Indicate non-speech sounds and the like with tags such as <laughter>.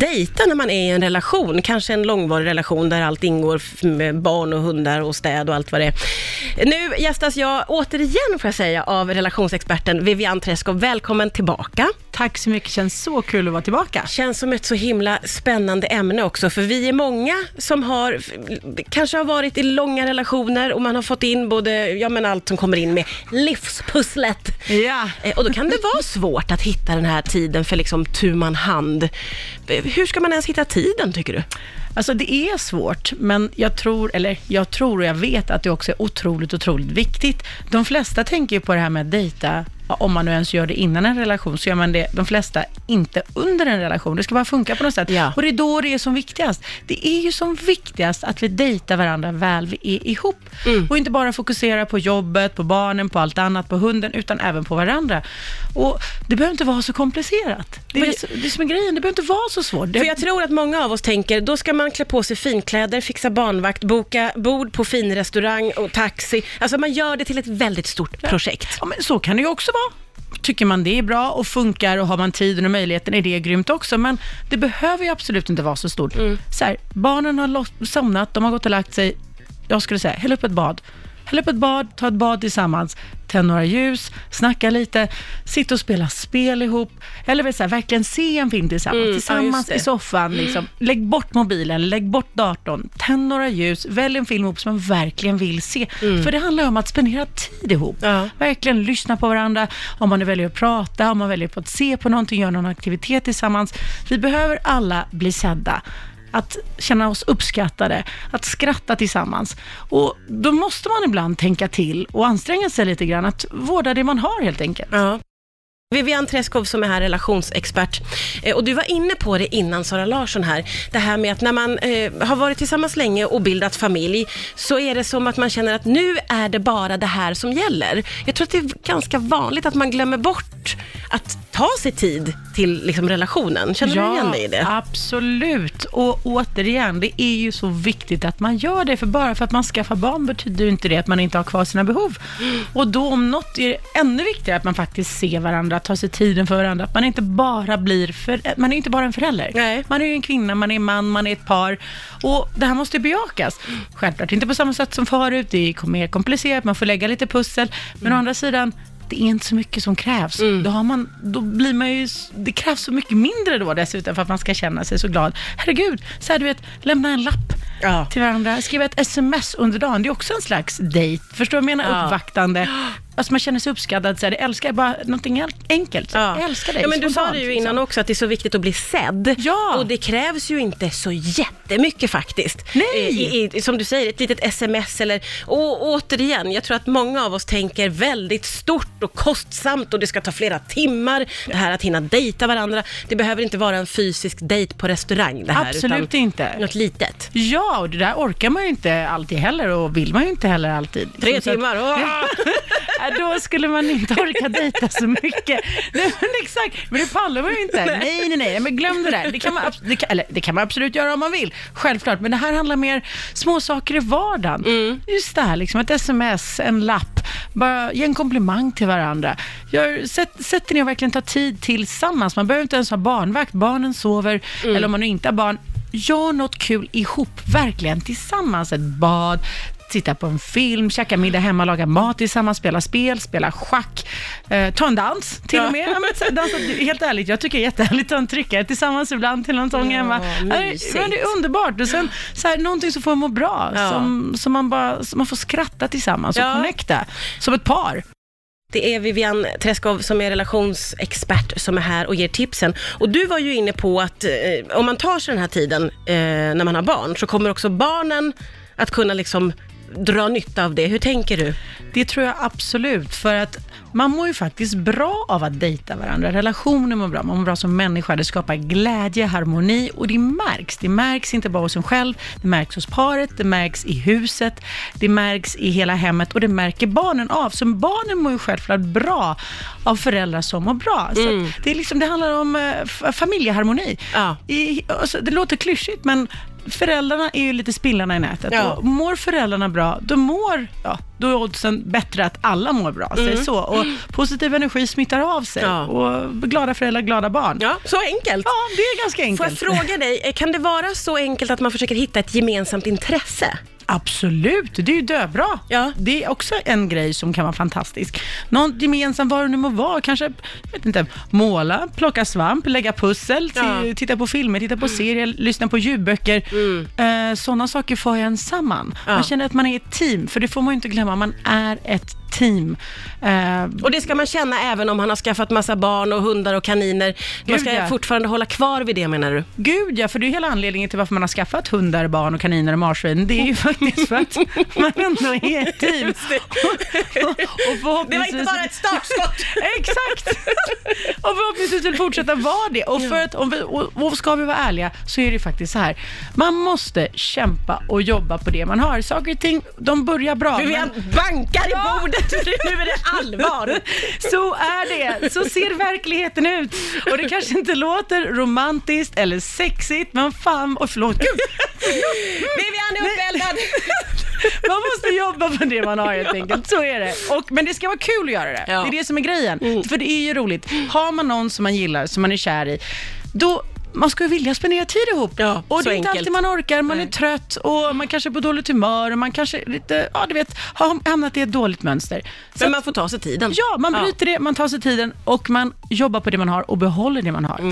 dejta när man är i en relation, kanske en långvarig relation där allt ingår med barn och hundar och städ och allt vad det är. Nu gästas jag återigen, får jag säga, av relationsexperten Vivian Träskov. Välkommen tillbaka. Tack så mycket, känns så kul att vara tillbaka. Känns som ett så himla spännande ämne också, för vi är många som har, kanske har varit i långa relationer och man har fått in både, ja men allt som kommer in med livspusslet. Ja. Eh, Och då kan det vara svårt att hitta den här tiden för liksom tu man hand. Eh, Hur ska man ens hitta tiden, tycker du? Alltså det är svårt, men jag tror, eller jag tror och jag vet att det också är otroligt, otroligt viktigt. De flesta tänker ju på det här med att dejta, om man nu ens gör det innan en relation, så gör man det, de flesta, inte under en relation. Det ska bara funka på något sätt. Ja. Och det är då det är som viktigast. Det är ju som viktigast att vi dejtar varandra väl vi är ihop. Och inte bara fokusera på jobbet, på barnen, på allt annat, på hunden, utan även på varandra. Och det behöver inte vara så komplicerat. Det är, det, det som är grejen, det behöver inte vara så svårt. Det, För jag tror att många av oss tänker, då ska man klä på sig finkläder, fixa barnvakt, boka bord på finrestaurang och taxi. Alltså man gör det till ett väldigt stort projekt. Ja, men så kan det ju också vara. Tycker man det är bra och funkar och har man tiden och möjligheten är det grymt också. Men det behöver ju absolut inte vara så stort. Så här, barnen har somnat, de har gått och lagt sig. Jag skulle säga, häll upp ett bad. Häll upp ett bad, ta ett bad tillsammans, tänd några ljus, snacka lite, sitta och spela spel ihop. Eller så här, verkligen se en film tillsammans, Mm, ja, tillsammans det. i soffan. Liksom. Lägg bort mobilen, lägg bort datorn, tänd några ljus, välj en film ihop som man verkligen vill se. För det handlar om att spendera tid ihop. Mm. Ja. Verkligen lyssna på varandra, om man nu väljer att prata, om man väljer på att se på någonting, göra någon aktivitet tillsammans. Vi behöver alla bli sedda. Att känna oss uppskattade, att skratta tillsammans. Och då måste man ibland tänka till och anstränga sig lite grann, att vårda det man har helt enkelt. Ja. Vivian Treskov som är här, relationsexpert. Eh, och du var inne på det innan Sara Larsson här, det här med att när man eh, har varit tillsammans länge och bildat familj, så är det som att man känner att nu är det bara det här som gäller. Jag tror att det är ganska vanligt att man glömmer bort att ta sig tid till liksom, relationen. Känner du igen dig i det? absolut. Och återigen, det är ju så viktigt att man gör det, för bara för att man skaffar barn betyder ju inte det att man inte har kvar sina behov. Och då om något är det ännu viktigare att man faktiskt ser varandra, tar sig tiden för varandra, att man inte bara blir, för, man är inte bara en förälder. Nej. Man är ju en kvinna, man är en man, man är ett par. Och det här måste bejakas. Självklart inte på samma sätt som förut, det är mer komplicerat, man får lägga lite pussel. Men å andra sidan, det är inte så mycket som krävs. Då, har man, då blir man ju, det krävs så mycket mindre då dessutom för att man ska känna sig så glad. Herregud, så här, du vet, lämna en lapp Ja. till varandra, skriva ett sms under dagen, det är också en slags dejt. Förstår du vad jag menar? Ja. Uppvaktande. <gasps> Alltså man känner sig uppskattad, så här, det älskar jag bara någonting el- enkelt. Så, Jag älskar dig, Ja, men du sa det ju liksom. innan också, att det är så viktigt att bli sedd. Ja. Och det krävs ju inte så jättemycket faktiskt. Nej. Eh, I, i, som du säger, ett litet sms eller... Och återigen, jag tror att många av oss tänker väldigt stort och kostsamt och det ska ta flera timmar. Det här att hinna dejta varandra. Det behöver inte vara en fysisk dejt på restaurang det här. Absolut inte. Något litet. Ja, och det där orkar man ju inte alltid heller och vill man ju inte heller alltid. Tre att- timmar! <laughs> Ja, Då skulle man inte orka dejta så mycket. Nej, men exakt, men det pallar man ju inte. Nej, nej, nej, men glöm det där. Det kan, man, abs- det kan, eller, det kan man absolut göra om man vill, självklart. Men det här handlar mer små saker i vardagen. Mm. Just det här, liksom ett sms, en lapp, bara ge en komplimang till varandra. Gör, sätt, sätt er ner och verkligen ta tid tillsammans. Man behöver inte ens ha barnvakt, barnen sover, Mm. eller om man nu inte har barn, gör något kul ihop, verkligen tillsammans. Ett bad, titta på en film, käka middag hemma, laga mat tillsammans, spela spel, spela schack, eh, ta en dans till Ja. och med. Ja, men, dansa, helt ärligt, jag tycker det är jättehärligt att ta en tryckare tillsammans ibland till någon sång hemma. Ja, det, mysigt. men det är underbart. Och sen så här, någonting som får en må bra, Ja. som, som man, bara, som man får skratta tillsammans och Ja. connecta, som ett par. Det är Vivian Träskov som är relationsexpert som är här och ger tipsen. Och du var ju inne på att eh, om man tar sig den här tiden eh, när man har barn så kommer också barnen att kunna liksom dra nytta av det. Hur tänker du? Det tror jag absolut, för att man mår ju faktiskt bra av att dejta varandra. Relationer mår bra, man mår bra som människa. Det skapar glädje, harmoni och det märks. Det märks inte bara hos en själv, det märks hos paret, det märks i huset, det märks i hela hemmet och det märker barnen av. Så barnen mår ju självklart bra av föräldrar som mår bra. Att det, är liksom, det handlar om eh, familjeharmoni. Ja. I, alltså, det låter klyschigt, men föräldrarna är ju lite spillarna i nätet. Ja. Och mår föräldrarna bra, då mår, ja, då är oddsen bättre att alla mår bra. Säg så. Och positiv energi smittar av sig. Mm. Ja. Och glada föräldrar, glada barn. Ja, så enkelt. Ja, det är ganska Får jag enkelt. fråga dig, eh, kan det vara så enkelt att man försöker hitta ett gemensamt intresse? Absolut, det är ju döbra. Ja. Det är också en grej som kan vara fantastisk. Någon gemensam, vad det nu må vara, kanske, jag vet inte, måla, plocka svamp, lägga pussel, Ja. Mm. ti- titta på filmer, titta på serier, lyssna på ljudböcker. Eh, Sådana saker får en samman. Ja. Man känner att man är ett team, för det får man ju inte glömma, man är ett team. Eh, Och det ska man känna även om han har skaffat massa barn och hundar och kaniner. Man ska ja. fortfarande hålla kvar vid det menar du? Gud ja, för det är hela anledningen till varför man har skaffat hundar, barn och kaniner och marsvin. Det är ju faktiskt för att man ändå är ett team. Och, och förhoppningsvis... Det var inte bara ett startskott. <laughs> Exakt! Och förhoppningsvis vill fortsätta vara det. Och, för att, om vi, och, och ska vi vara ärliga så är det faktiskt så här. Man måste kämpa och jobba på det man har. Saker och ting, de börjar bra. Vivian men- bankar i Ja. bordet, <laughs> nu är det allvar. Så är det. Så ser verkligheten ut. Och det kanske inte låter romantiskt eller sexigt, men fan, och förlåt, gud. <laughs> Vivian är uppeldad. <laughs> Man måste jobba på det man har helt enkelt. Så är det. Och, men det ska vara kul att göra det. Ja. Det är det som är grejen. För det är ju roligt. Har man någon som man gillar, som man är kär i, då man ska ju vilja spendera tid ihop. Ja, och det är inte enkelt. alltid man orkar, man Nej. är trött och man kanske är på dåligt humör och man kanske lite, ja du vet, har hamnat i ett dåligt mönster. Så Men man får ta sig tiden. Ja, man bryter det, man tar sig tiden och man jobbar på det man har och behåller det man har.